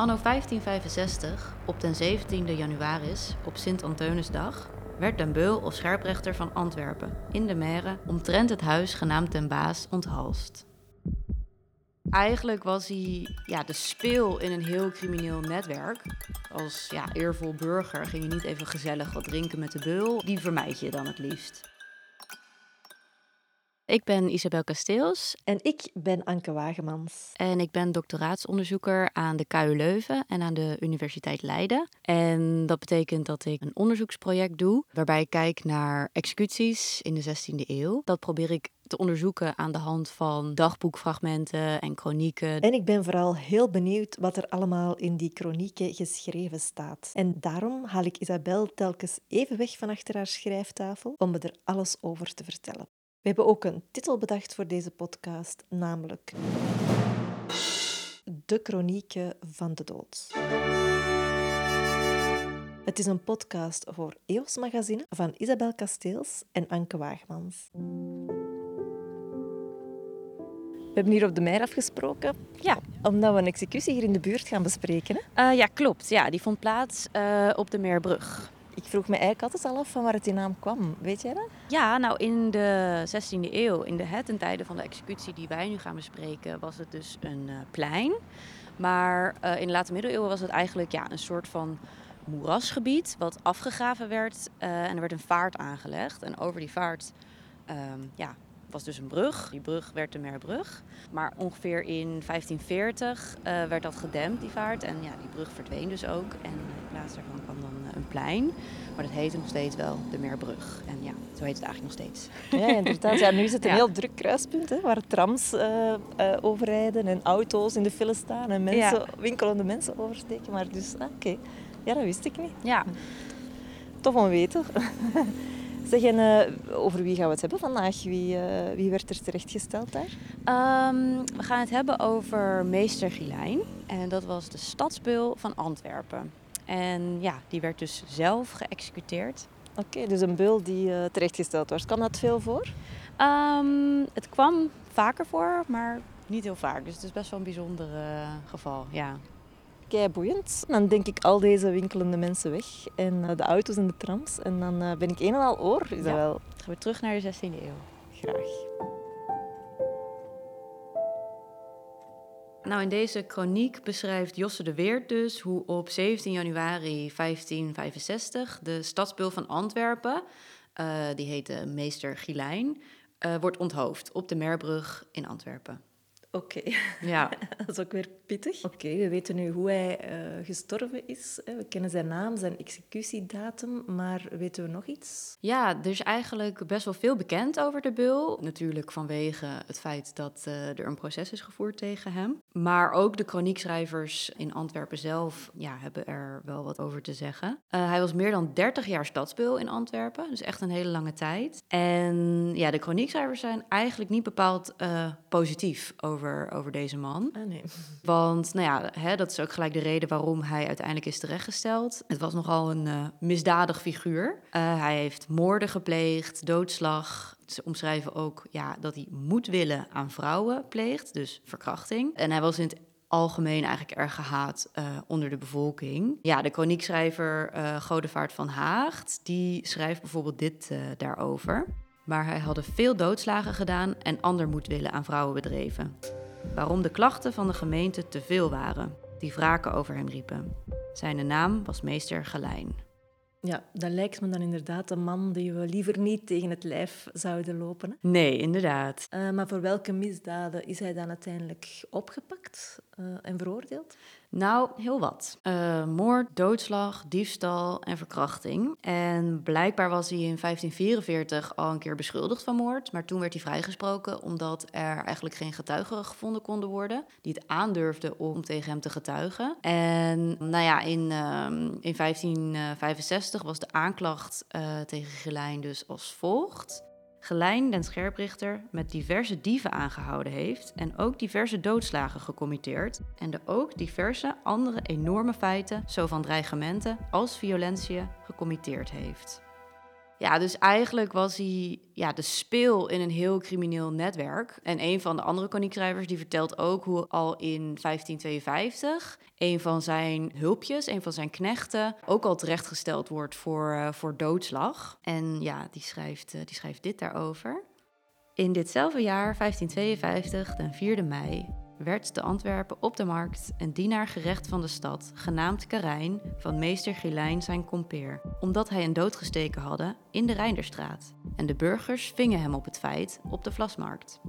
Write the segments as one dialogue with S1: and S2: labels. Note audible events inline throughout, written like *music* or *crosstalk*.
S1: Anno 1565, op den 17e januaris, op Sint-Antonisdag, werd Den Beul of scherprechter van Antwerpen in de Mere omtrent het huis genaamd Den Baas onthalst. Eigenlijk was hij ja, de speel in een heel crimineel netwerk. Als ja, eervol burger ging je niet even gezellig wat drinken met de beul. Die vermijd je dan het liefst. Ik ben Isabel Kasteels.
S2: En ik ben Anke Wagemans.
S1: En ik ben doctoraatsonderzoeker aan de KU Leuven en aan de Universiteit Leiden. En dat betekent dat ik een onderzoeksproject doe waarbij ik kijk naar executies in de 16e eeuw. Dat probeer ik te onderzoeken aan de hand van dagboekfragmenten en chronieken.
S2: En ik ben vooral heel benieuwd wat er allemaal in die chronieken geschreven staat. En daarom haal ik Isabel telkens even weg van achter haar schrijftafel om me er alles over te vertellen. We hebben ook een titel bedacht voor deze podcast, namelijk De Chronieken van de Dood. Het is een podcast voor EOS Magazine van Isabel Kasteels en Anke Waagmans. We hebben hier op de Meijer afgesproken.
S1: Ja.
S2: Omdat we een executie hier in de buurt gaan bespreken. Hè?
S1: Uh, ja, klopt. Ja, die vond plaats uh, op de Meerbrug.
S2: Ik vroeg me eigenlijk altijd al af van waar het die naam kwam. Weet jij dat?
S1: Ja, nou in de 16e eeuw, in de het en tijden van de executie die wij nu gaan bespreken, was het dus een uh, plein. Maar uh, in de late middeleeuwen was het eigenlijk ja, een soort van moerasgebied wat afgegraven werd. Uh, en er werd een vaart aangelegd. En over die vaart um, ja, was dus een brug. Die brug werd de Merbrug. Maar ongeveer in 1540 uh, werd dat gedempt, die vaart. En ja, die brug verdween dus ook. En in plaats daarvan kwam dan uh, een plein. Maar dat heette nog steeds wel de Merbrug. En ja, zo heet het eigenlijk nog steeds.
S2: Ja, inderdaad. Ja, nu is het een ja. heel druk kruispunt, hè, waar trams uh, overrijden en auto's in de file staan en mensen, ja. winkelende mensen oversteken. Maar dus, ah, oké. Okay. Ja, dat wist ik niet.
S1: Ja.
S2: Tof om te weten. *laughs* Zeg, en uh, over wie gaan we het hebben vandaag? Wie, uh, wie werd er terechtgesteld daar?
S1: Um, we gaan het hebben over meester Gilijn. En dat was de stadsbeul van Antwerpen. En ja, die werd dus zelf geëxecuteerd.
S2: Oké, okay, dus een beul die uh, terechtgesteld was. Kwam dat veel voor?
S1: Um, het kwam vaker voor, maar niet heel vaak. Dus het is best wel een bijzonder geval, ja
S2: kei boeiend. Dan denk ik al deze winkelende mensen weg en uh, de auto's en de trams. En dan uh, ben ik een en al oor. Is dat wel?
S1: Gaan we terug naar de 16e eeuw.
S2: Graag.
S1: Nou, in deze chroniek beschrijft Josse de Weert dus hoe op 17 januari 1565 de stadsbeul van Antwerpen, uh, die heette meester Gilijn, wordt onthoofd op de Merbrug in Antwerpen.
S2: Oké, okay.
S1: ja. *laughs*
S2: dat is ook weer pittig. Oké, okay, we weten nu hoe hij uh, gestorven is. We kennen zijn naam, zijn executiedatum, maar weten we nog iets?
S1: Ja, er is eigenlijk best wel veel bekend over de beul. Natuurlijk vanwege het feit dat uh, er een proces is gevoerd tegen hem. Maar ook de chroniekschrijvers in Antwerpen zelf ja, hebben er wel wat over te zeggen. Uh, hij was meer dan 30 jaar stadsbeul in Antwerpen, dus echt een hele lange tijd. En ja, de chroniekschrijvers zijn eigenlijk niet bepaald positief over over, over deze man.
S2: Ah, nee. *laughs*
S1: Want nou ja, hè, dat is ook gelijk de reden waarom hij uiteindelijk is terechtgesteld. Het was nogal een uh, misdadig figuur. Uh, hij heeft moorden gepleegd, doodslag. Ze omschrijven ook ja, dat hij moedwillen aan vrouwen pleegt, dus verkrachting. En hij was in het algemeen eigenlijk erg gehaat uh, onder de bevolking. Ja, de chroniekschrijver uh, Godevaart van Haagt, die schrijft bijvoorbeeld dit uh, daarover. Maar hij hadden veel doodslagen gedaan en ander moedwillen aan vrouwen bedreven. Waarom de klachten van de gemeente te veel waren, die wraken over hem riepen. Zijn naam was meester Galijn.
S2: Ja, dat lijkt me dan inderdaad een man die we liever niet tegen het lijf zouden lopen. Hè?
S1: Nee, inderdaad.
S2: Uh, maar voor welke misdaden is hij dan uiteindelijk opgepakt uh, en veroordeeld?
S1: Nou, heel wat. Uh, moord, doodslag, diefstal en verkrachting. En blijkbaar was hij in 1544 al een keer beschuldigd van moord. Maar toen werd hij vrijgesproken omdat er eigenlijk geen getuigen gevonden konden worden. die het aandurfden om tegen hem te getuigen. En nou ja, in, uh, in 1565 was de aanklacht uh, tegen Gelijn dus als volgt. Gelijn den scherprichter met diverse dieven aangehouden heeft en ook diverse doodslagen gecommitteerd en er ook diverse andere enorme feiten, zo van dreigementen als violentie, gecommitteerd heeft. Ja, dus eigenlijk was hij ja, de speel in een heel crimineel netwerk. En een van de andere kroniekschrijvers die vertelt ook hoe al in 1552 een van zijn hulpjes, een van zijn knechten, ook al terechtgesteld wordt voor, uh, voor doodslag. En ja, die schrijft, uh, die schrijft dit daarover. In ditzelfde jaar, 1552, den 4 mei, werd te Antwerpen op de markt een dienaar gerecht van de stad, genaamd Karijn, van meester Gilijn zijn kompeer, omdat hij een dood gesteken hadden in de Reinderstraat. En de burgers vingen hem op het feit op de Vlasmarkt.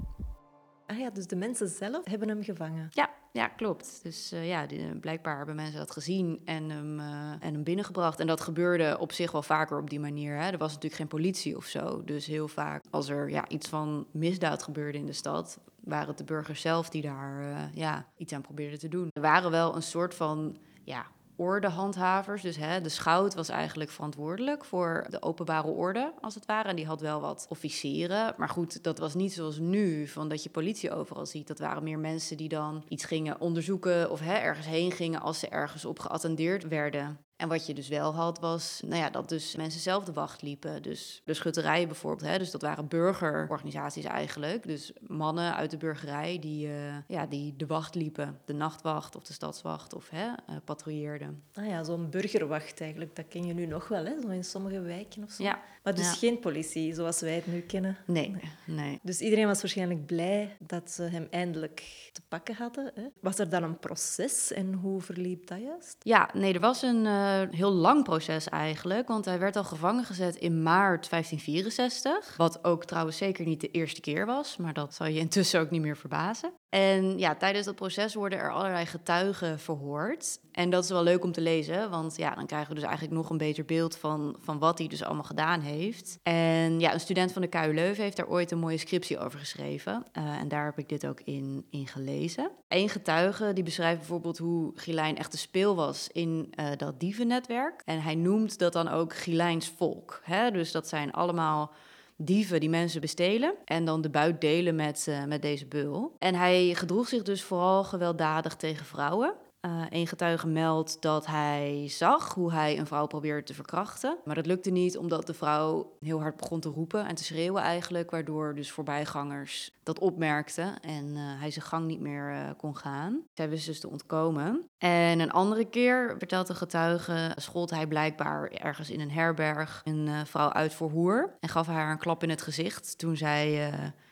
S2: Ah ja, dus de mensen zelf hebben hem gevangen.
S1: Ja, ja klopt. Dus uh, ja, die, blijkbaar hebben mensen dat gezien en hem, uh, en hem binnengebracht. En dat gebeurde op zich wel vaker op die manier. Hè. Er was natuurlijk geen politie of zo. Dus heel vaak als er ja, iets van misdaad gebeurde in de stad... waren het de burgers zelf die daar uh, ja, iets aan probeerden te doen. Er waren wel een soort van... Ja, ordehandhavers. Dus hè, de schout was eigenlijk verantwoordelijk voor de openbare orde, als het ware. En die had wel wat officieren. Maar goed, dat was niet zoals nu, van dat je politie overal ziet. Dat waren meer mensen die dan iets gingen onderzoeken of hè, ergens heen gingen als ze ergens op geattendeerd werden. En wat je dus wel had, was nou ja, dat dus mensen zelf de wacht liepen. Dus de schutterijen bijvoorbeeld. Hè? Dus dat waren burgerorganisaties eigenlijk. Dus mannen uit de burgerij die, uh, ja, die de wacht liepen. De nachtwacht of de stadswacht of hè, uh, patrouilleerden.
S2: Ah ja, zo'n burgerwacht eigenlijk. Dat ken je nu nog wel, hè? Zo in sommige wijken of zo.
S1: Ja.
S2: Maar dus
S1: Ja.
S2: geen politie, zoals wij het nu kennen.
S1: Nee, nee.
S2: Dus iedereen was waarschijnlijk blij dat ze hem eindelijk te pakken hadden. Hè? Was er dan een proces en hoe verliep dat juist?
S1: Ja, nee, er was een eh, heel lang proces eigenlijk. Want hij werd al gevangen gezet in maart 1564. Wat ook trouwens zeker niet de eerste keer was. Maar dat zal je intussen ook niet meer verbazen. En ja, tijdens dat proces worden er allerlei getuigen verhoord. En dat is wel leuk om te lezen, want ja, dan krijgen we dus eigenlijk nog een beter beeld van, van wat hij dus allemaal gedaan heeft. En ja, een student van de KU Leuven heeft daar ooit een mooie scriptie over geschreven. Uh, en daar heb ik dit ook in, in gelezen. Eén getuige die beschrijft bijvoorbeeld hoe Gilijn echt de speel was in uh, dat dievennetwerk. En hij noemt dat dan ook Gilijns volk. Hè? Dus dat zijn allemaal dieven die mensen bestelen en dan de buit delen met, uh, met deze beul. En hij gedroeg zich dus vooral gewelddadig tegen vrouwen. Uh, een getuige meldt dat hij zag hoe hij een vrouw probeerde te verkrachten. Maar dat lukte niet omdat de vrouw heel hard begon te roepen en te schreeuwen eigenlijk. Waardoor dus voorbijgangers dat opmerkten en uh, hij zijn gang niet meer uh, kon gaan. Zij wist dus te ontkomen. En een andere keer, vertelt de getuige, schold hij blijkbaar ergens in een herberg een vrouw uit voor hoer. En gaf haar een klap in het gezicht toen zij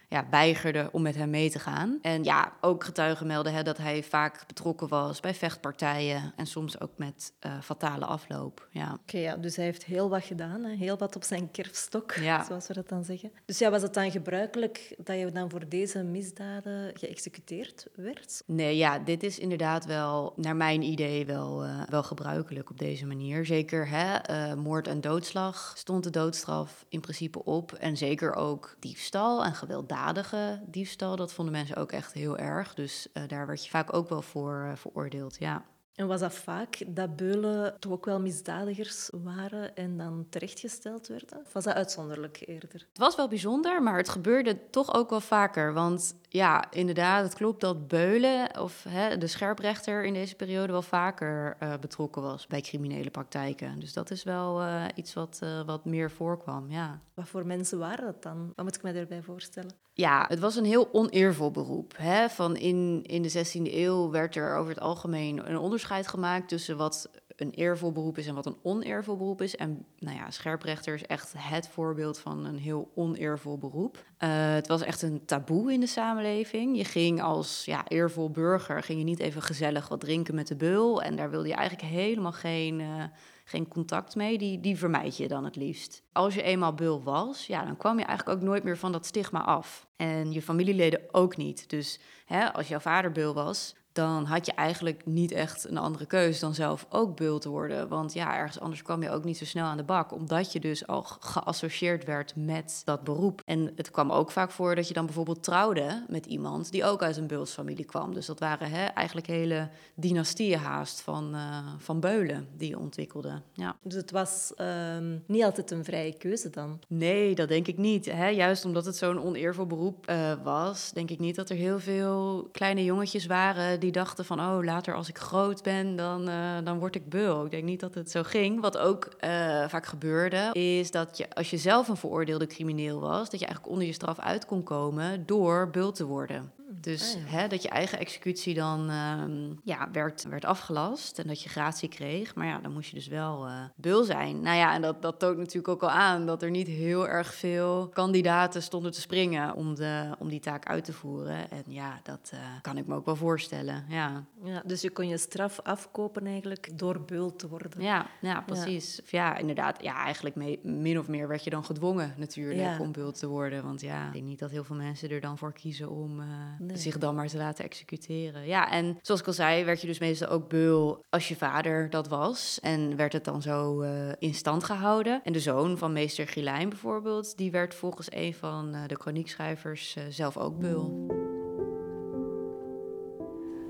S1: ja, weigerde om met hem mee te gaan. En ja, ook getuigen melden hè, dat hij vaak betrokken was bij vechtpartijen en soms ook met uh, fatale afloop. Ja.
S2: Oké, okay, ja, dus hij heeft heel wat gedaan, hè? heel wat op zijn kerfstok,
S1: ja. *laughs*
S2: zoals we dat dan zeggen. Dus ja, was het dan gebruikelijk dat je dan voor deze misdaden geëxecuteerd werd?
S1: Nee, ja, dit is inderdaad wel, naar mijn idee, wel, uh, wel gebruikelijk op deze manier. Zeker hè, uh, moord en doodslag stond de doodstraf in principe op. En zeker ook diefstal en gewelddadigheid gewelddadige diefstal, dat vonden mensen ook echt heel erg. Dus uh, daar werd je vaak ook wel voor uh, veroordeeld, ja.
S2: En was dat vaak dat beulen toch ook wel misdadigers waren en dan terechtgesteld werden? Of was dat uitzonderlijk eerder?
S1: Het was wel bijzonder, maar het gebeurde toch ook wel vaker. Want ja, inderdaad, het klopt dat Beulen of hè, de scherprechter in deze periode wel vaker uh, betrokken was bij criminele praktijken. Dus dat is wel uh, iets wat, uh, wat meer voorkwam, ja.
S2: Wat voor mensen waren dat dan? Wat moet ik me daarbij voorstellen?
S1: Ja, het was een heel oneervol beroep. Hè? Van in, in de 16e eeuw werd er over het algemeen een onderscheid gemaakt tussen wat een eervol beroep is en wat een oneervol beroep is. En nou ja, scherprechter is echt het voorbeeld van een heel oneervol beroep. Uh, het was echt een taboe in de samenleving. Je ging als ja, eervol burger ging je niet even gezellig wat drinken met de beul. En daar wilde je eigenlijk helemaal geen, uh, geen contact mee. Die, die vermijd je dan het liefst. Als je eenmaal beul was, ja, dan kwam je eigenlijk ook nooit meer van dat stigma af. En je familieleden ook niet. Dus hè, als jouw vader beul was, dan had je eigenlijk niet echt een andere keus dan zelf ook beul te worden. Want ja, ergens anders kwam je ook niet zo snel aan de bak, omdat je dus al geassocieerd werd met dat beroep. En het kwam ook vaak voor dat je dan bijvoorbeeld trouwde met iemand die ook uit een beulsfamilie kwam. Dus dat waren hè, eigenlijk hele dynastieën haast van, uh, van beulen die je ontwikkelde. Ja.
S2: Dus het was um, niet altijd een vrije keuze dan?
S1: Nee, dat denk ik niet. Hè? Juist omdat het zo'n oneervol beroep uh, was, denk ik niet dat er heel veel kleine jongetjes waren die dachten van, oh, later als ik groot ben, dan, uh, dan word ik beul. Ik denk niet dat het zo ging. Wat ook uh, vaak gebeurde, is dat je, als je zelf een veroordeelde crimineel was, dat je eigenlijk onder je straf uit kon komen door beul te worden. Dus
S2: Ah, ja.
S1: hè, dat je eigen executie dan ehm, ja, werd, werd afgelast en dat je gratie kreeg. Maar ja, dan moest je dus wel eh beul zijn. Nou ja, en dat, dat toont natuurlijk ook al aan dat er niet heel erg veel kandidaten stonden te springen om, de, om die taak uit te voeren. En ja, dat eh, kan ik me ook wel voorstellen. Ja,
S2: Ja, dus je kon je straf afkopen eigenlijk door beul te worden.
S1: ja, ja precies. Of Ja. inderdaad. Ja, eigenlijk mee- min of meer werd je dan gedwongen natuurlijk
S2: Ja.
S1: om beul te worden. Want ja, ik denk niet dat heel veel mensen er dan voor kiezen om eh,
S2: Nee.
S1: zich dan maar te laten executeren. Ja, en zoals ik al zei, werd je dus meestal ook beul als je vader dat was. En werd het dan zo eh, in stand gehouden. En de zoon van meester Gilijn bijvoorbeeld, die werd volgens een van eh, de chroniekschrijvers eh, zelf ook beul.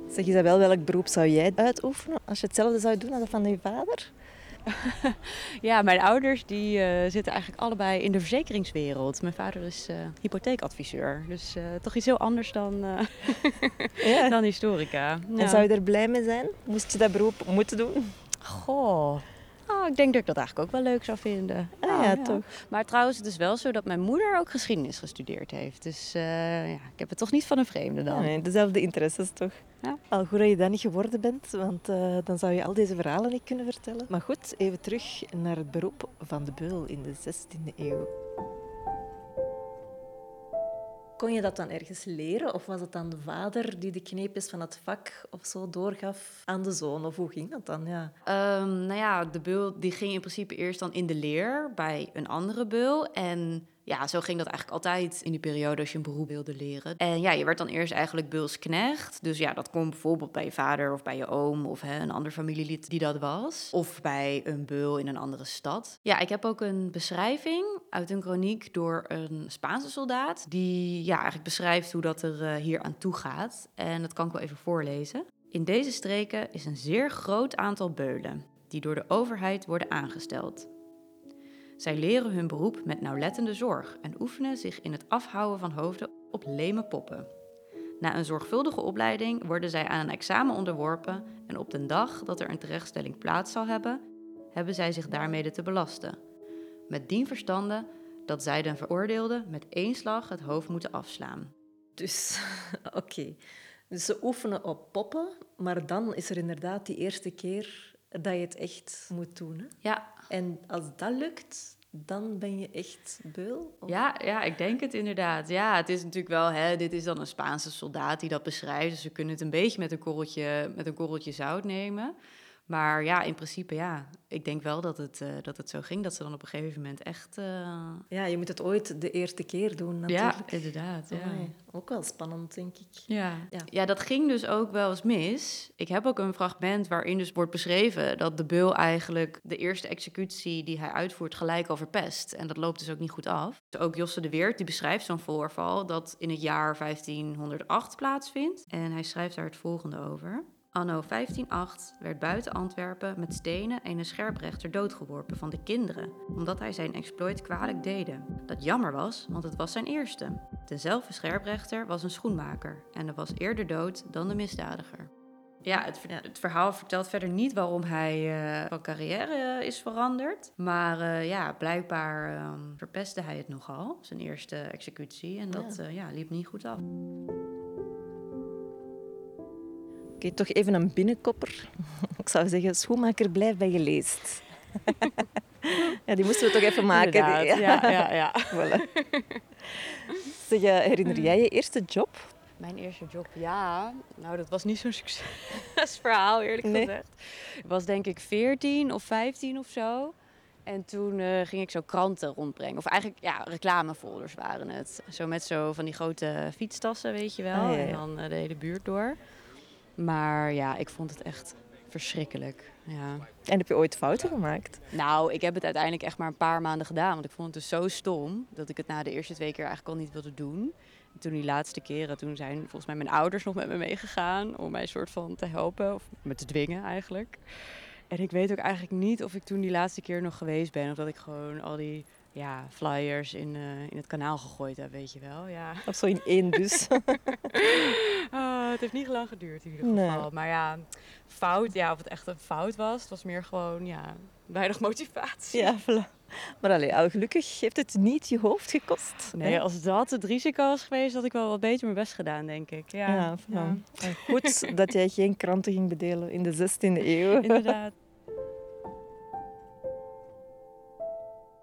S2: Zeg Isabel, welk beroep zou jij uitoefenen als je hetzelfde zou doen als dat van je vader? *laughs*
S1: Ja, mijn ouders die eh, zitten eigenlijk allebei in de verzekeringswereld. Mijn vader is eh, hypotheekadviseur, dus eh, toch iets heel anders dan,
S2: Ja. *laughs*
S1: dan historica. Ja.
S2: En zou je er blij mee zijn? Moest je dat beroep moeten doen?
S1: Goh. Oh, ik denk dat ik dat eigenlijk ook wel leuk zou vinden.
S2: Ah, ja, toch.
S1: Maar trouwens, het is wel zo dat mijn moeder ook geschiedenis gestudeerd heeft. Dus eh, ja, ik heb het toch niet van een vreemde dan.
S2: Ja, nee, dezelfde interesses toch?
S1: Ja.
S2: Al goed dat je dat niet geworden bent, want eh, dan zou je al deze verhalen niet kunnen vertellen. Maar goed, even terug naar het beroep van de beul in de 16e eeuw. Kon je dat dan ergens leren? Of was het dan de vader die de kneepjes van het vak of zo doorgaf aan de zoon? Of hoe ging dat dan? Ja.
S1: Ehm, nou ja, de beul die ging in principe eerst dan in de leer bij een andere beul. En ja, zo ging dat eigenlijk altijd in die periode als je een beroep wilde leren. En ja, je werd dan eerst eigenlijk beulsknecht. Dus ja, dat kon bijvoorbeeld bij je vader of bij je oom of hè, een ander familielid die dat was. Of bij een beul in een andere stad. Ja, ik heb ook een beschrijving uit een kroniek door een Spaanse soldaat. Die ja, eigenlijk beschrijft hoe dat er eh, hier aan toe gaat. En dat kan ik wel even voorlezen. In deze streken is een zeer groot aantal beulen die door de overheid worden aangesteld. Zij leren hun beroep met nauwlettende zorg en oefenen zich in het afhouden van hoofden op leme poppen. Na een zorgvuldige opleiding worden zij aan een examen onderworpen en op de dag dat er een terechtstelling plaats zal hebben, hebben zij zich daarmede te belasten. Met dien verstande dat zij den veroordeelde met één slag het hoofd moeten afslaan.
S2: Dus, *laughs* oké. Dus ze oefenen op poppen, maar dan is er inderdaad die eerste keer dat je het echt moet doen. Hè?
S1: Ja,
S2: En als dat lukt, dan ben je echt beul? Of-
S1: Ja, ja, ik denk het inderdaad. Ja, het is natuurlijk wel, hè, dit is dan een Spaanse soldaat die dat beschrijft. Dus we kunnen het een beetje met een korreltje, met een korreltje zout nemen. Maar ja, in principe ja. Ik denk wel dat het, eh, dat het zo ging. Dat ze dan op een gegeven moment echt... eh,
S2: Ja, je moet het ooit de eerste keer doen
S1: ja,
S2: natuurlijk.
S1: inderdaad. Ja.
S2: Ook wel spannend, denk ik.
S1: Ja.
S2: Ja.
S1: Ja. dat ging dus ook wel eens mis. Ik heb ook een fragment waarin dus wordt beschreven dat de beul eigenlijk de eerste executie die hij uitvoert gelijk al verpest. En dat loopt dus ook niet goed af. Dus ook Josse de Weert die beschrijft zo'n voorval dat in het jaar 1508 plaatsvindt. En hij schrijft daar het volgende over. Anno 1508 werd buiten Antwerpen met stenen een scherprechter doodgeworpen van de kinderen, omdat hij zijn exploit kwalijk deden. Dat jammer was, want het was zijn eerste. Dezelfde scherprechter was een schoenmaker en er was eerder dood dan de misdadiger. Ja, het, het verhaal vertelt verder niet waarom hij eh, van carrière eh, is veranderd. Maar eh, ja, blijkbaar ehm, verpestte hij het nogal, zijn eerste executie. En dat
S2: Ja.
S1: ja, liep niet goed af.
S2: Oké, toch even een binnenkopper. *laughs* Ik zou zeggen, schoenmaker, blijf bij je leest. *laughs* ja, die moesten we toch even maken.
S1: Inderdaad, ja, *laughs* ja, ja.
S2: Voilà. Zeg, eh, herinner jij je eerste job?
S1: Mijn eerste job, ja. Nou, dat was niet zo'n succesverhaal, eerlijk
S2: Nee.
S1: gezegd. Ik was denk ik 14 of 15 of zo. En toen eh, ging ik zo kranten rondbrengen. Of eigenlijk, ja, reclamefolders waren het. Zo met zo van die grote fietstassen, weet je wel.
S2: Ah, ja, ja.
S1: En dan eh, de hele buurt door. Maar ja, ik vond het echt verschrikkelijk. Ja.
S2: En heb je ooit fouten gemaakt?
S1: Nou, ik heb het uiteindelijk echt maar een paar maanden gedaan. Want ik vond het dus zo stom dat ik het na de eerste twee keer eigenlijk al niet wilde doen. En toen die laatste keren, toen zijn volgens mij mijn ouders nog met me meegegaan om mij soort van te helpen. Of me te dwingen eigenlijk. En ik weet ook eigenlijk niet of ik toen die laatste keer nog geweest ben. Of dat ik gewoon al die ja, flyers in, eh, in het kanaal gegooid heb, weet je wel. Ja.
S2: Of zo in?
S1: Ah,
S3: Nou, het heeft niet lang geduurd in ieder geval.
S2: Nee.
S3: Maar ja, fout, ja, of het echt een fout was, het was meer gewoon, ja, weinig motivatie.
S2: Ja, voilà. Maar allee, al gelukkig heeft het niet je hoofd gekost.
S3: Nee,
S2: hè?
S3: als dat het risico was geweest, had ik wel wat beter mijn best gedaan, denk ik. Ja,
S2: Ja,
S3: ja.
S2: Goed *laughs* dat jij geen kranten ging bedelen in de 16e eeuw.
S3: inderdaad.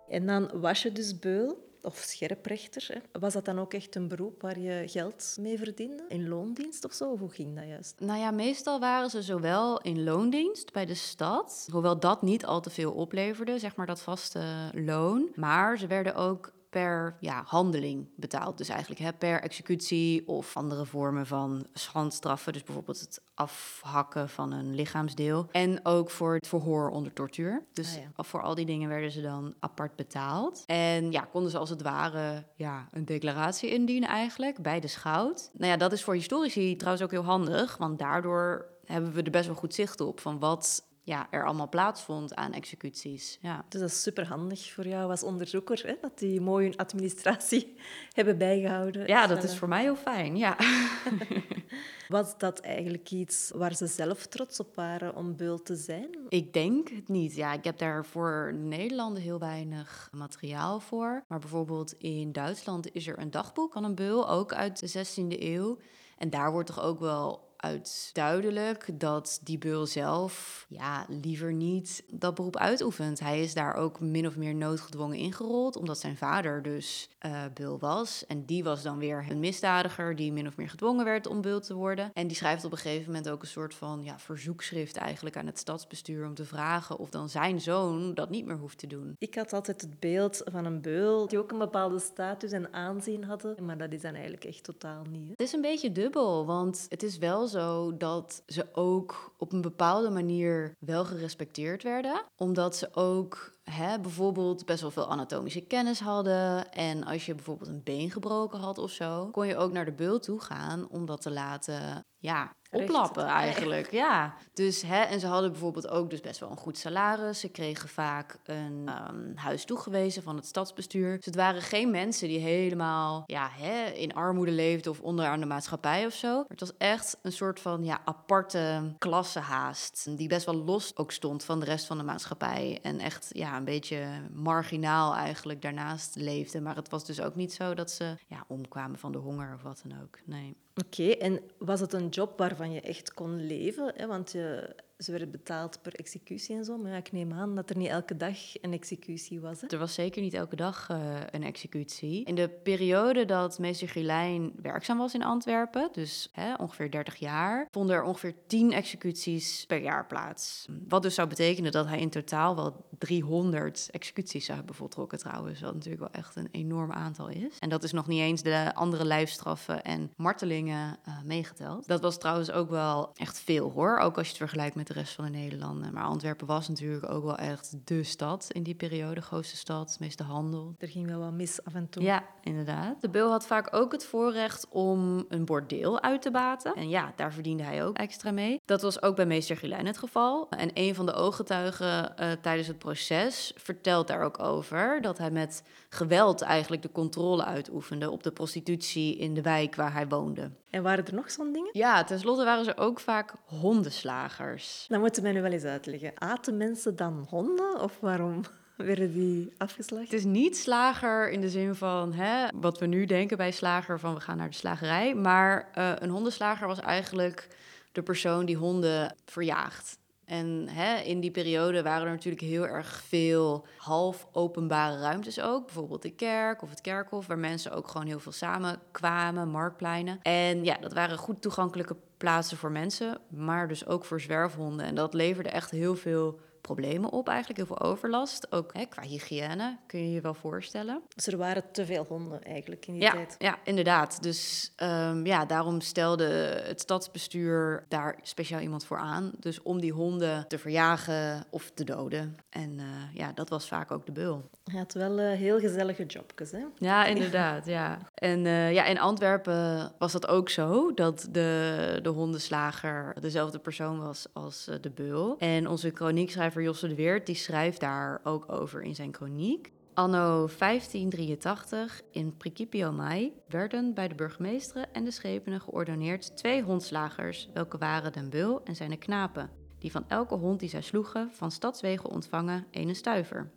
S2: En dan was je dus beul of scherprechter. Was dat dan ook echt een beroep waar je geld mee verdiende? In loondienst of zo? Hoe ging dat juist?
S1: Nou ja, meestal waren ze zowel in loondienst bij de stad, hoewel dat niet al te veel opleverde, zeg maar dat vaste loon. Maar ze werden ook per ja, handeling betaald. Dus eigenlijk hè, per executie of andere vormen van schandstraffen. Dus bijvoorbeeld het afhakken van een lichaamsdeel. En ook voor het verhoor onder tortuur. Dus
S2: Ah, ja.
S1: voor al die dingen werden ze dan apart betaald. En ja, konden ze als het ware ja, een declaratie indienen eigenlijk bij de schout. Nou ja, dat is voor historici trouwens ook heel handig. Want daardoor hebben we er best wel goed zicht op van wat ja, er allemaal plaatsvond aan executies. Ja.
S2: Dus dat is superhandig voor jou als onderzoeker, hè? dat die mooi hun administratie *laughs* hebben bijgehouden.
S1: ja, dat is voor mij heel fijn. Ja. *laughs*
S2: Was dat eigenlijk iets waar ze zelf trots op waren om beul te zijn?
S1: Ik denk het niet. Ja, ik heb daar voor Nederland heel weinig materiaal voor. Maar bijvoorbeeld in Duitsland is er een dagboek van een beul, ook uit de 16e eeuw. En daar wordt toch ook wel uit duidelijk dat die beul zelf ja, liever niet dat beroep uitoefent. Hij is daar ook min of meer noodgedwongen ingerold, omdat zijn vader dus eh beul was. En die was dan weer een misdadiger die min of meer gedwongen werd om beul te worden. En die schrijft op een gegeven moment ook een soort van ja, verzoekschrift eigenlijk aan het stadsbestuur om te vragen of dan zijn zoon dat niet meer hoeft te doen.
S2: Ik had altijd het beeld van een beul die ook een bepaalde status en aanzien hadden, maar dat is dan eigenlijk echt totaal niet. Hè?
S1: Het is een beetje dubbel, want het is wel zo dat ze ook op een bepaalde manier wel gerespecteerd werden. Omdat ze ook hè, bijvoorbeeld best wel veel anatomische kennis hadden. En als je bijvoorbeeld een been gebroken had of zo, kon je ook naar de beul toe gaan om dat te laten ja, oplappen eigenlijk. Ja, dus hè, en ze hadden bijvoorbeeld ook dus best wel een goed salaris. Ze kregen vaak een ehm, huis toegewezen van het stadsbestuur. Dus het waren geen mensen die helemaal ja, hè, in armoede leefden of onderaan de maatschappij of zo. Maar het was echt een soort van ja, aparte klasse haast. Die best wel los ook stond van de rest van de maatschappij. En echt ja, een beetje marginaal eigenlijk daarnaast leefde. Maar het was dus ook niet zo dat ze ja, omkwamen van de honger of wat dan ook. Nee.
S2: Oké, en was het een job waarvan je echt kon leven? Hè? Want je, ze werden betaald per executie en zo. Maar ik neem aan dat er niet elke dag een executie was. Hè?
S1: Er was zeker niet elke dag eh, een executie. In de periode dat meester Gilijn werkzaam was in Antwerpen, dus hè, ongeveer 30 jaar, vonden er ongeveer 10 executies per jaar plaats. Wat dus zou betekenen dat hij in totaal wel 300 executies zou hebben voltrokken trouwens, wat natuurlijk wel echt een enorm aantal is. En dat is nog niet eens de andere lijfstraffen en martelingen eh, meegeteld. Dat was trouwens ook wel echt veel hoor, ook als je het vergelijkt met de rest van de Nederlanden. Maar Antwerpen was natuurlijk ook wel echt de stad in die periode, grootste stad, meeste handel.
S2: Er ging wel wat mis af en toe.
S1: Ja, inderdaad. De beul had vaak ook het voorrecht om een bordeel uit te baten. En ja, daar verdiende hij ook extra mee. Dat was ook bij meester Gilijn het geval. En een van de ooggetuigen eh, tijdens het proces vertelt daar ook over... dat hij met geweld eigenlijk de controle uitoefende op de prostitutie in de wijk waar hij woonde.
S2: En waren er nog zo'n dingen?
S1: Ja, tenslotte waren ze ook vaak hondenslagers.
S2: Dan moeten we nu wel eens uitleggen. Aten mensen dan honden? Of waarom *laughs* werden die afgeslacht?
S1: Het is niet slager in de zin van hè, wat we nu denken bij slager van we gaan naar de slagerij. Maar eh, een hondenslager was eigenlijk de persoon die honden verjaagt. En hè, in die periode waren er natuurlijk heel erg veel half openbare ruimtes ook. Bijvoorbeeld de kerk of het kerkhof, waar mensen ook gewoon heel veel samenkwamen, marktpleinen. En ja, dat waren goed toegankelijke plaatsen voor mensen, maar dus ook voor zwerfhonden. En dat leverde echt heel veel problemen op eigenlijk, heel veel overlast. Ook hè, qua hygiëne, kun je je wel voorstellen.
S2: Dus er waren te veel honden eigenlijk in die
S1: Ja,
S2: tijd.
S1: ja, inderdaad. Dus ehm, ja, daarom stelde het stadsbestuur daar speciaal iemand voor aan. Dus om die honden te verjagen of te doden. En eh, ja, dat was vaak ook de beul.
S2: Hij had wel eh, heel gezellige jobjes, hè?
S1: Ja, inderdaad, ja. En eh, ja, in Antwerpen was dat ook zo, dat de, de hondenslager dezelfde persoon was als de beul. En onze chroniekschrijver Josse de Weert, die schrijft daar ook over in zijn chroniek. Anno 1583 in Principio Mai werden bij de burgemeesteren en de schepenen geordoneerd twee hondslagers, welke waren den beul en zijn knapen, die van elke hond die zij sloegen van stadswegen ontvangen ene stuiver.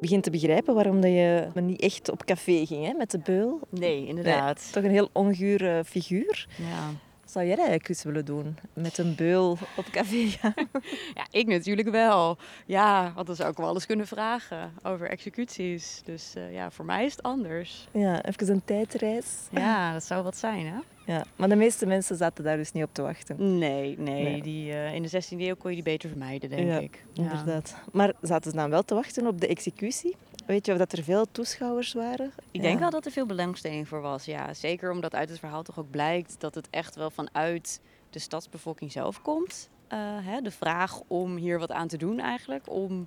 S2: begin te begrijpen waarom dat je maar niet echt op café ging hè, met de beul.
S3: Nee, inderdaad.
S2: Toch een heel ongure figuur.
S3: Ja.
S2: Zou jij dat eigenlijk eens willen doen? Met een beul op café gaan? *laughs*
S3: ja, ik natuurlijk wel. Ja, want dan zou ik wel eens kunnen vragen over executies. Dus eh, ja, voor mij is het anders.
S2: Ja, even een tijdreis.
S3: Ja, dat zou wat zijn, hè?
S2: Ja, maar de meeste mensen zaten daar dus niet op te wachten.
S3: Nee, nee.
S2: Nee.
S3: Die, eh, in de 16e eeuw kon je die beter vermijden, denk
S2: Ja,
S3: ik.
S2: Inderdaad. Maar zaten ze dan wel te wachten op de executie? Weet je of dat er veel toeschouwers waren?
S3: Ik denk
S2: Ja.
S3: wel dat er veel belangstelling voor was, ja. Zeker omdat uit het verhaal toch ook blijkt dat het echt wel vanuit de stadsbevolking zelf komt. Eh, hè, de vraag om hier wat aan te doen eigenlijk, om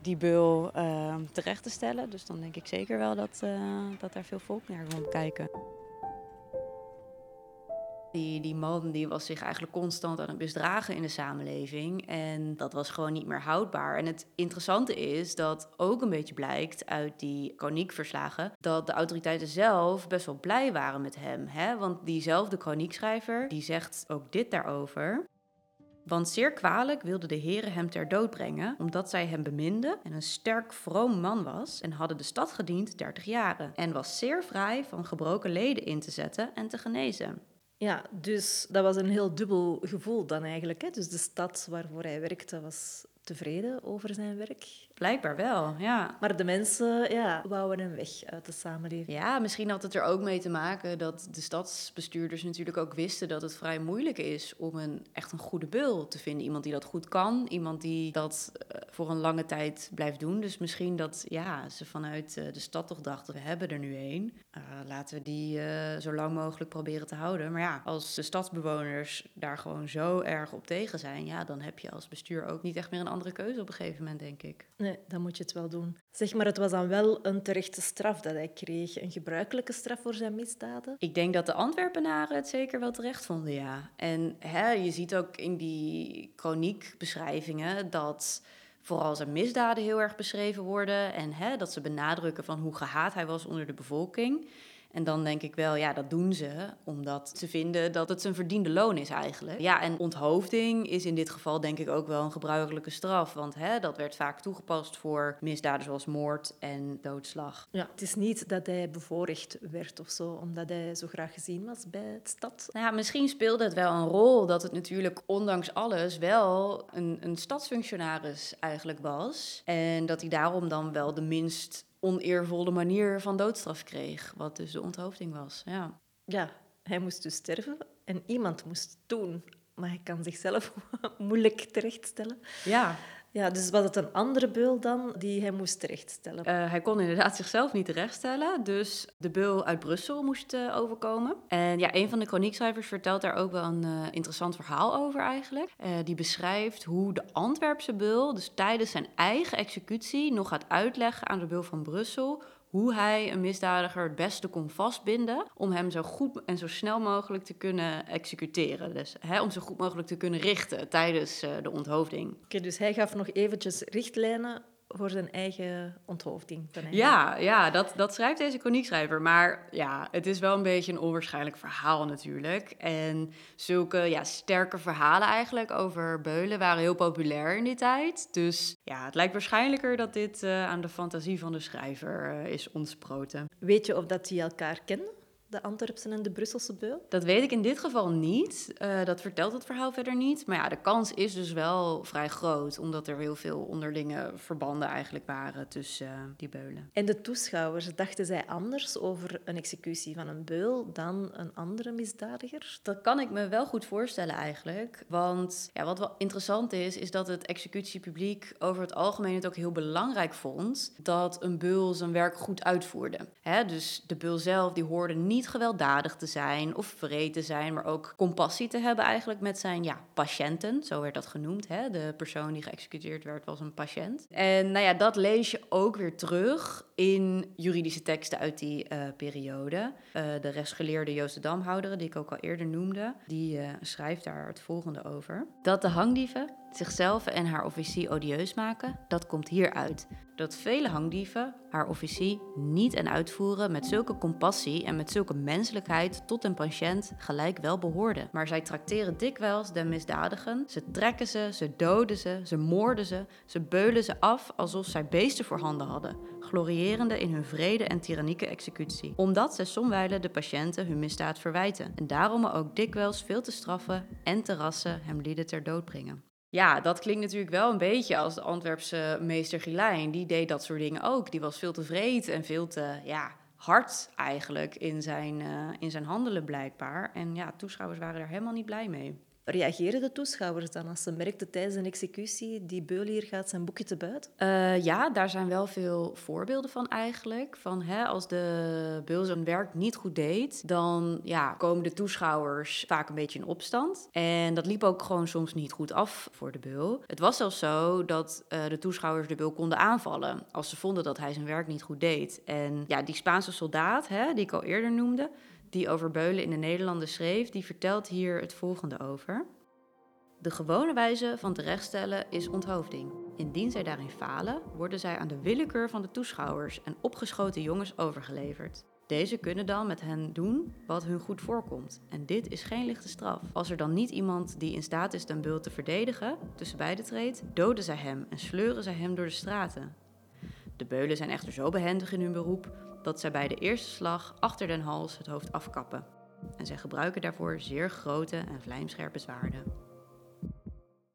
S3: die beul eh, terecht te stellen. Dus dan denk ik zeker wel dat, eh, dat daar veel volk naar komt kijken.
S1: Die, die man die was zich eigenlijk constant aan het misdragen in de samenleving. En dat was gewoon niet meer houdbaar. En het interessante is dat ook een beetje blijkt uit die kroniekverslagen... dat de autoriteiten zelf best wel blij waren met hem. Hè? Want diezelfde kroniekschrijver die zegt ook dit daarover... Want zeer kwalijk wilden de heren hem ter dood brengen, omdat zij hem beminden en een sterk vroom man was en hadden de stad gediend 30 jaren en was zeer vrij van gebroken leden in te zetten en te genezen.
S2: Ja, dus dat was een heel dubbel gevoel dan eigenlijk. Hè? Dus de stad waarvoor hij werkte was tevreden over zijn werk.
S1: Blijkbaar wel, ja.
S2: Maar de mensen ja, wouden hem weg uit de samenleving.
S1: Ja, misschien had het er ook mee te maken dat de stadsbestuurders natuurlijk ook wisten dat het vrij moeilijk is om een echt een goede beul te vinden. Iemand die dat goed kan, iemand die dat eh, voor een lange tijd blijft doen. Dus misschien dat ja, ze vanuit eh, de stad toch dachten, we hebben er nu één. Eh, laten we die zo lang mogelijk proberen te houden. Maar ja, als de stadsbewoners daar gewoon zo erg op tegen zijn, ja, dan heb je als bestuur ook niet echt meer een andere keuze op een gegeven moment, denk ik.
S2: Nee, dan moet je het wel doen. Zeg maar, het was dan wel een terechte straf dat hij kreeg. Een gebruikelijke straf voor zijn misdaden.
S1: Ik denk dat de Antwerpenaren het zeker wel terecht vonden, ja. En hè, je ziet ook in die chroniekbeschrijvingen dat vooral zijn misdaden heel erg beschreven worden. En hè, dat ze benadrukken van hoe gehaat hij was onder de bevolking. En dan denk ik wel, ja, dat doen ze omdat ze vinden dat het zijn verdiende loon is eigenlijk. Ja, en onthoofding is in dit geval denk ik ook wel een gebruikelijke straf. Want hè, dat werd vaak toegepast voor misdaden zoals moord en doodslag.
S2: Ja, het is niet dat hij bevoorrecht werd of zo, omdat hij zo graag gezien was bij het stad.
S1: Nou ja, misschien speelde het wel een rol dat het natuurlijk ondanks alles wel een, een stadsfunctionaris eigenlijk was. En dat hij daarom dan wel de minst oneervolle manier van doodstraf kreeg. Wat dus de onthoofding was, ja.
S2: Ja, hij moest dus sterven en iemand moest doen. Maar hij kan zichzelf *laughs* moeilijk terechtstellen.
S1: Ja,
S2: Ja, dus was het een andere beul dan die hij moest terechtstellen?
S1: Eh, hij kon inderdaad zichzelf niet terechtstellen, dus de beul uit Brussel moest eh, overkomen. En ja, een van de chroniekschrijvers vertelt daar ook wel een eh, interessant verhaal over eigenlijk. Die beschrijft hoe de Antwerpse beul dus tijdens zijn eigen executie nog gaat uitleggen aan de beul van Brussel hoe hij een misdadiger het beste kon vastbinden om hem zo goed en zo snel mogelijk te kunnen executeren. Dus hè, om zo goed mogelijk te kunnen richten tijdens eh, de onthoofding.
S2: Oké, dus hij gaf nog eventjes richtlijnen voor zijn eigen onthoofding.
S1: Ja, ja dat, dat schrijft deze chroniekschrijver. Maar ja, het is wel een beetje een onwaarschijnlijk verhaal natuurlijk. En zulke ja, sterke verhalen eigenlijk over beulen waren heel populair in die tijd. Dus ja, het lijkt waarschijnlijker dat dit eh, aan de fantasie van de schrijver eh, is ontsproten.
S2: Weet je of dat die elkaar kenden, de Antwerpse en de Brusselse beul?
S1: Dat weet ik in dit geval niet. Eh, dat vertelt het verhaal verder niet. Maar ja, de kans is dus wel vrij groot, omdat er heel veel onderlinge verbanden eigenlijk waren tussen eh, die beulen.
S2: En de toeschouwers, dachten zij anders over een executie van een beul dan een andere misdadiger?
S1: Dat kan ik me wel goed voorstellen eigenlijk. Want ja, wat wel interessant is, is dat het executiepubliek over het algemeen het ook heel belangrijk vond dat een beul zijn werk goed uitvoerde. Hè, dus de beul zelf die hoorde niet gewelddadig te zijn of vreed te zijn, maar ook compassie te hebben eigenlijk met zijn ja, patiënten. Zo werd dat genoemd. Hè? De persoon die geëxecuteerd werd was een patiënt. En nou ja, dat lees je ook weer terug in juridische teksten uit die eh, periode. Eh, de rechtsgeleerde Joost de Damhouder, die ik ook al eerder noemde, die eh, schrijft daar het volgende over. Dat de hangdieven Zichzelf en haar officie odieus maken, dat komt hieruit. Dat vele hangdieven haar officie niet en uitvoeren met zulke compassie en met zulke menselijkheid tot een patiënt gelijk wel behoorde. Maar zij trakteren dikwijls de misdadigen, ze trekken ze, ze doden ze, ze moorden ze, ze beulen ze af alsof zij beesten voor handen hadden, glorierende in hun vrede en tyrannieke executie. Omdat zij somwijlen de patiënten hun misdaad verwijten en daarom ook dikwijls veel te straffen en te rassen hem lieden ter dood brengen. Ja, dat klinkt natuurlijk wel een beetje als de Antwerpse meester Gilijn. Die deed dat soort dingen ook. Die was veel te vreed en veel te ja, hard eigenlijk in zijn, uh, in zijn handelen blijkbaar. En ja, toeschouwers waren er helemaal niet blij mee.
S2: Reageren de toeschouwers dan als ze merkten tijdens een executie, die beul hier gaat zijn boekje te buiten?
S1: Uh, ja, daar zijn wel veel voorbeelden van eigenlijk. Van, hè, als de beul zijn werk niet goed deed, dan ja, komen de toeschouwers vaak een beetje in opstand. En dat liep ook gewoon soms niet goed af voor de beul. Het was zelfs zo dat uh, de toeschouwers de beul konden aanvallen als ze vonden dat hij zijn werk niet goed deed. En ja, die Spaanse soldaat, hè, die ik al eerder noemde, die over Beulen in de Nederlanden schreef, die vertelt hier het volgende over. De gewone wijze van terechtstellen is onthoofding. Indien zij daarin falen, worden zij aan de willekeur van de toeschouwers en opgeschoten jongens overgeleverd. Deze kunnen dan met hen doen wat hun goed voorkomt. En dit is geen lichte straf. Als er dan niet iemand die in staat is den beul te verdedigen, tussen beiden treedt, doden zij hem en sleuren zij hem door de straten. De beulen zijn echter zo behendig in hun beroep dat zij bij de eerste slag achter den hals het hoofd afkappen. En zij gebruiken daarvoor zeer grote en vlijmscherpe zwaarden.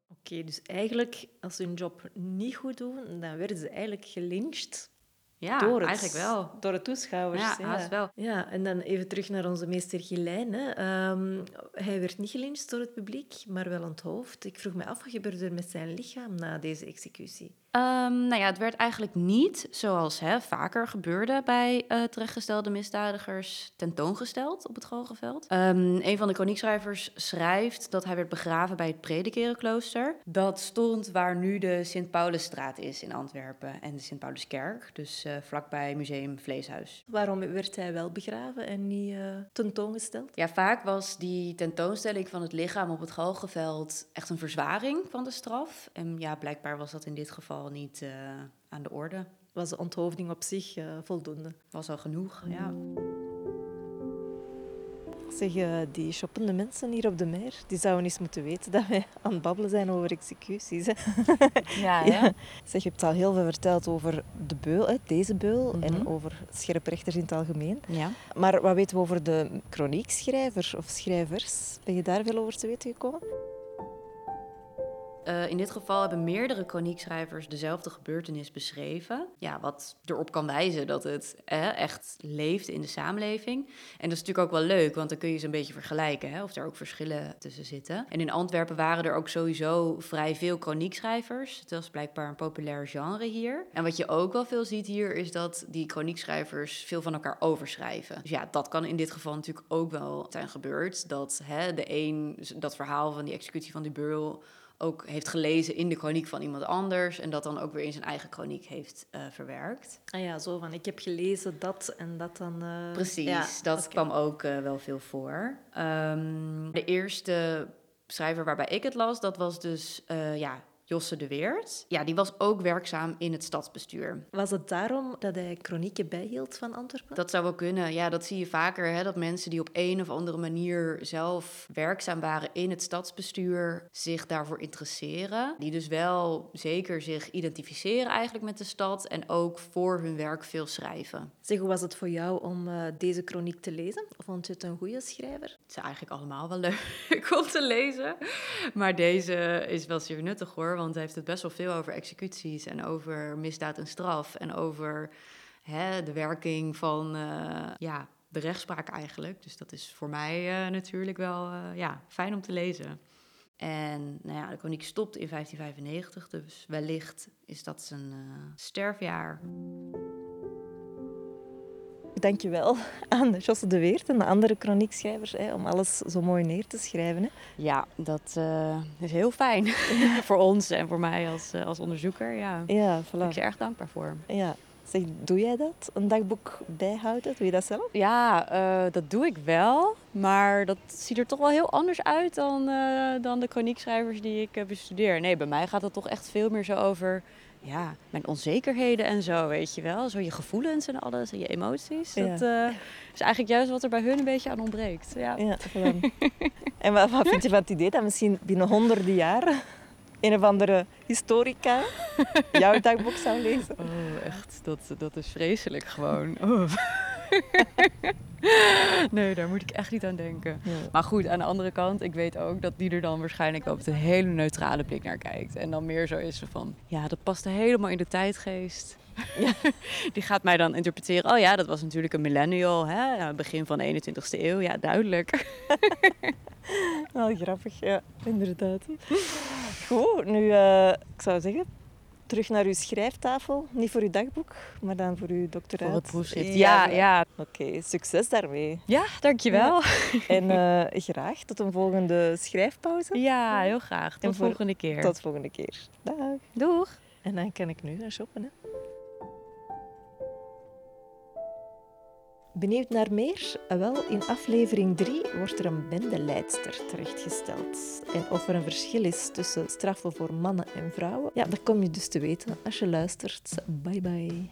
S2: Oké, dus eigenlijk als ze hun job niet goed doen, dan werden ze eigenlijk gelyncht.
S1: Ja,
S2: door het,
S1: eigenlijk wel.
S2: Door de toeschouwers.
S1: Ja, haast wel.
S2: Ja, en dan even terug naar onze meester Gilijn. Hè. Um, hij werd niet gelyncht door het publiek, maar wel onthoofd. Ik vroeg me af, wat gebeurde er met zijn lichaam na deze executie?
S1: Um, nou ja, het werd eigenlijk niet, zoals hè, vaker gebeurde bij uh, terechtgestelde misdadigers, tentoongesteld op het Galgenveld. Um, een van de kroniekschrijvers schrijft dat hij werd begraven bij het Predikerenklooster. Dat stond waar nu de Sint-Paulusstraat is in Antwerpen en de Sint-Pauluskerk, dus uh, vlakbij Museum Vleeshuis.
S2: Waarom werd hij wel begraven en niet uh, tentoongesteld?
S1: Ja, vaak was die tentoonstelling van het lichaam op het Galgenveld echt een verzwaring van de straf. En ja, blijkbaar was dat in dit geval niet uh, aan de orde.
S2: Was de onthoofding op zich uh, voldoende?
S1: Was al genoeg, ja.
S2: Zeg, uh, die shoppende mensen hier op de meer, die zouden eens moeten weten dat wij aan het babbelen zijn over executies. Hè? *laughs*
S1: Ja, ja.
S2: Zeg, je hebt al heel veel verteld over de beul, deze beul, mm -hmm. en over scherprechters in het algemeen.
S1: Ja.
S2: Maar wat weten we over de chroniekschrijver of schrijvers? Ben je daar veel over te weten gekomen?
S1: Uh, in dit geval hebben meerdere chroniekschrijvers dezelfde gebeurtenis beschreven. Ja, wat erop kan wijzen dat het eh, echt leeft in de samenleving. En dat is natuurlijk ook wel leuk, want dan kun je ze een beetje vergelijken hè, of er ook verschillen tussen zitten. En in Antwerpen waren er ook sowieso vrij veel chroniekschrijvers. Het was blijkbaar een populair genre hier. En wat je ook wel veel ziet hier is dat die chroniekschrijvers veel van elkaar overschrijven. Dus ja, dat kan in dit geval natuurlijk ook wel zijn gebeurd. Dat hè, de een dat verhaal van die executie van die beul ook heeft gelezen in de chroniek van iemand anders en dat dan ook weer in zijn eigen chroniek heeft uh, verwerkt.
S2: Ah ja, zo van ik heb gelezen dat en dat dan. Uh...
S1: Precies, ja, dat okay. kwam ook uh, wel veel voor. Um, de eerste schrijver waarbij ik het las, dat was dus ja, Josse de Weert. Ja, die was ook werkzaam in het stadsbestuur.
S2: Was het daarom dat hij chronieken bijhield van Antwerpen?
S1: Dat zou wel kunnen. Ja, dat zie je vaker. Hè, dat mensen die op een of andere manier zelf werkzaam waren in het stadsbestuur zich daarvoor interesseren. Die dus wel zeker zich identificeren eigenlijk met de stad en ook voor hun werk veel schrijven.
S2: Zeg, hoe was het voor jou om uh, deze chroniek te lezen? Vond je het een goede schrijver?
S1: Het is eigenlijk allemaal wel *laughs* leuk om te lezen. Maar deze is wel zeer nuttig hoor want hij heeft het best wel veel over executies en over misdaad en straf en over hè, de werking van uh, ja, de rechtspraak eigenlijk. Dus dat is voor mij uh, natuurlijk wel uh, ja, fijn om te lezen. En nou ja, de chroniek stopt in 1595, dus wellicht is dat zijn sterfjaar.
S2: Dankjewel *laughs* aan Josse de Weert en de andere chroniekschrijvers hè, om alles zo mooi neer te schrijven. Hè.
S1: Ja, dat uh, is heel fijn *laughs* voor ons en voor mij als, uh, als onderzoeker. Ja,
S2: ja voilà.
S1: Daar ben ik erg dankbaar voor.
S2: Ja. Zeg, doe jij dat? Een dagboek bijhouden? Doe je dat zelf?
S1: Ja, eh, dat doe ik wel. Maar dat ziet er toch wel heel anders uit dan, eh, dan de chroniekschrijvers die ik bestudeer. Nee, bij mij gaat het toch echt veel meer zo over ja, mijn onzekerheden en zo, weet je wel. Zo je gevoelens en alles en je emoties.
S2: Ja.
S1: Dat eh, is eigenlijk juist wat er bij hun een beetje aan ontbreekt. Ja.
S2: Ja. *laughs* En wat, wat vind je van het idee dat misschien binnen honderden jaren een of andere historica jouw dagboek zou lezen?
S1: Oh, echt, dat, dat is vreselijk gewoon. *laughs* Oh. *laughs* *laughs* nee, daar moet ik echt niet aan denken.
S2: Ja.
S1: Maar goed, aan de andere kant, ik weet ook dat die er dan waarschijnlijk op een hele neutrale blik naar kijkt. En dan meer zo is van, ja, dat past helemaal in de tijdgeest. *laughs* die gaat mij dan interpreteren, oh ja, dat was natuurlijk een millennial, hè? begin van de 21ste eeuw. Ja, duidelijk. *laughs*
S2: Wel grappig, ja, inderdaad. Goed, nu, eh, ik zou zeggen, terug naar uw schrijftafel. Niet voor uw dagboek, maar dan voor uw doctoraat.
S1: Voor het proefschrift.
S2: Ja,
S1: Ja, ja.
S2: Oké, succes daarmee.
S1: Ja, dankjewel.
S2: En eh, graag tot een volgende schrijfpauze.
S1: Ja, heel graag. Tot de volgende keer.
S2: Tot volgende keer. Dag.
S1: Doeg.
S2: En dan kan ik nu naar shoppen. Hè. Benieuwd naar meer? Wel, in aflevering 3 wordt er een bendeleidster terechtgesteld. En of er een verschil is tussen straffen voor mannen en vrouwen, ja, dat kom je dus te weten als je luistert. Bye bye.